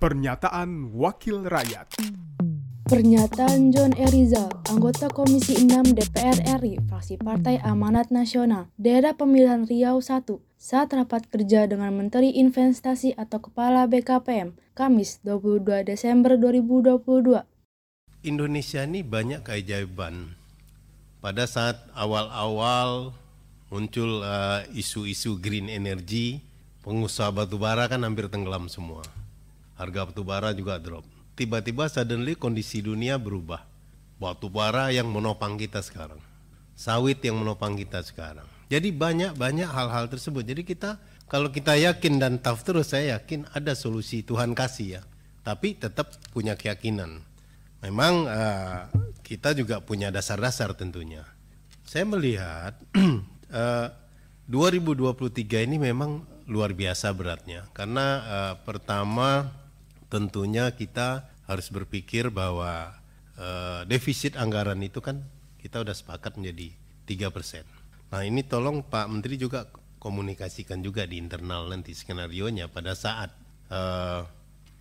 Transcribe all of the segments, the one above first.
Pernyataan Wakil Rakyat Pernyataan John Erizal, anggota Komisi 6 DPR RI, fraksi Partai Amanat Nasional, daerah pemilihan Riau 1, saat rapat kerja dengan Menteri Investasi atau Kepala BKPM, Kamis 22 Desember 2022. Indonesia ini banyak keajaiban. Pada saat awal-awal muncul uh, isu-isu green energy, pengusaha batubara kan hampir tenggelam semua. Harga batubara juga drop. Tiba-tiba suddenly kondisi dunia berubah. Batubara yang menopang kita sekarang. Sawit yang menopang kita sekarang. Jadi banyak-banyak hal-hal tersebut. Jadi kita kalau kita yakin dan tough terus saya yakin ada solusi Tuhan kasih ya. Tapi tetap punya keyakinan. Memang uh, kita juga punya dasar-dasar tentunya. Saya melihat uh, 2023 ini memang luar biasa beratnya karena uh, pertama tentunya kita harus berpikir bahwa uh, defisit anggaran itu kan kita udah sepakat menjadi tiga persen. Nah ini tolong Pak Menteri juga komunikasikan juga di internal nanti skenario nya pada saat uh,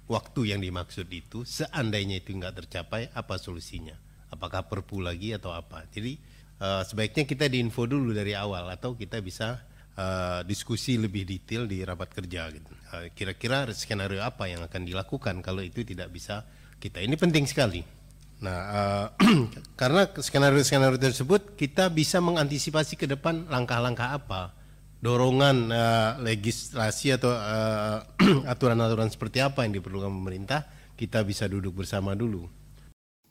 waktu yang dimaksud itu seandainya itu nggak tercapai apa solusinya? Apakah perpu lagi atau apa? Jadi uh, sebaiknya kita diinfo dulu dari awal atau kita bisa uh, diskusi lebih detail di rapat kerja gitu. Uh, kira-kira skenario apa yang akan dilakukan kalau itu tidak bisa kita. Ini penting sekali. Nah, uh, karena skenario-skenario tersebut kita bisa mengantisipasi ke depan langkah-langkah apa, dorongan uh, legislasi atau aturan-aturan uh, seperti apa yang diperlukan pemerintah, kita bisa duduk bersama dulu.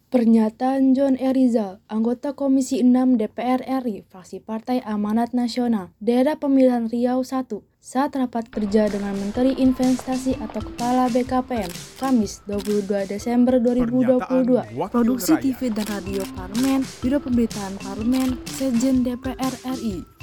Pernyataan John Erizal, anggota Komisi 6 DPR RI, fraksi Partai Amanat Nasional, daerah pemilihan Riau 1, saat rapat kerja dengan Menteri Investasi atau Kepala BKPM, Kamis 22 Desember 2022. Produksi TV dan Radio Parlemen, Biro Pemberitaan Parlemen, Sekjen DPR RI.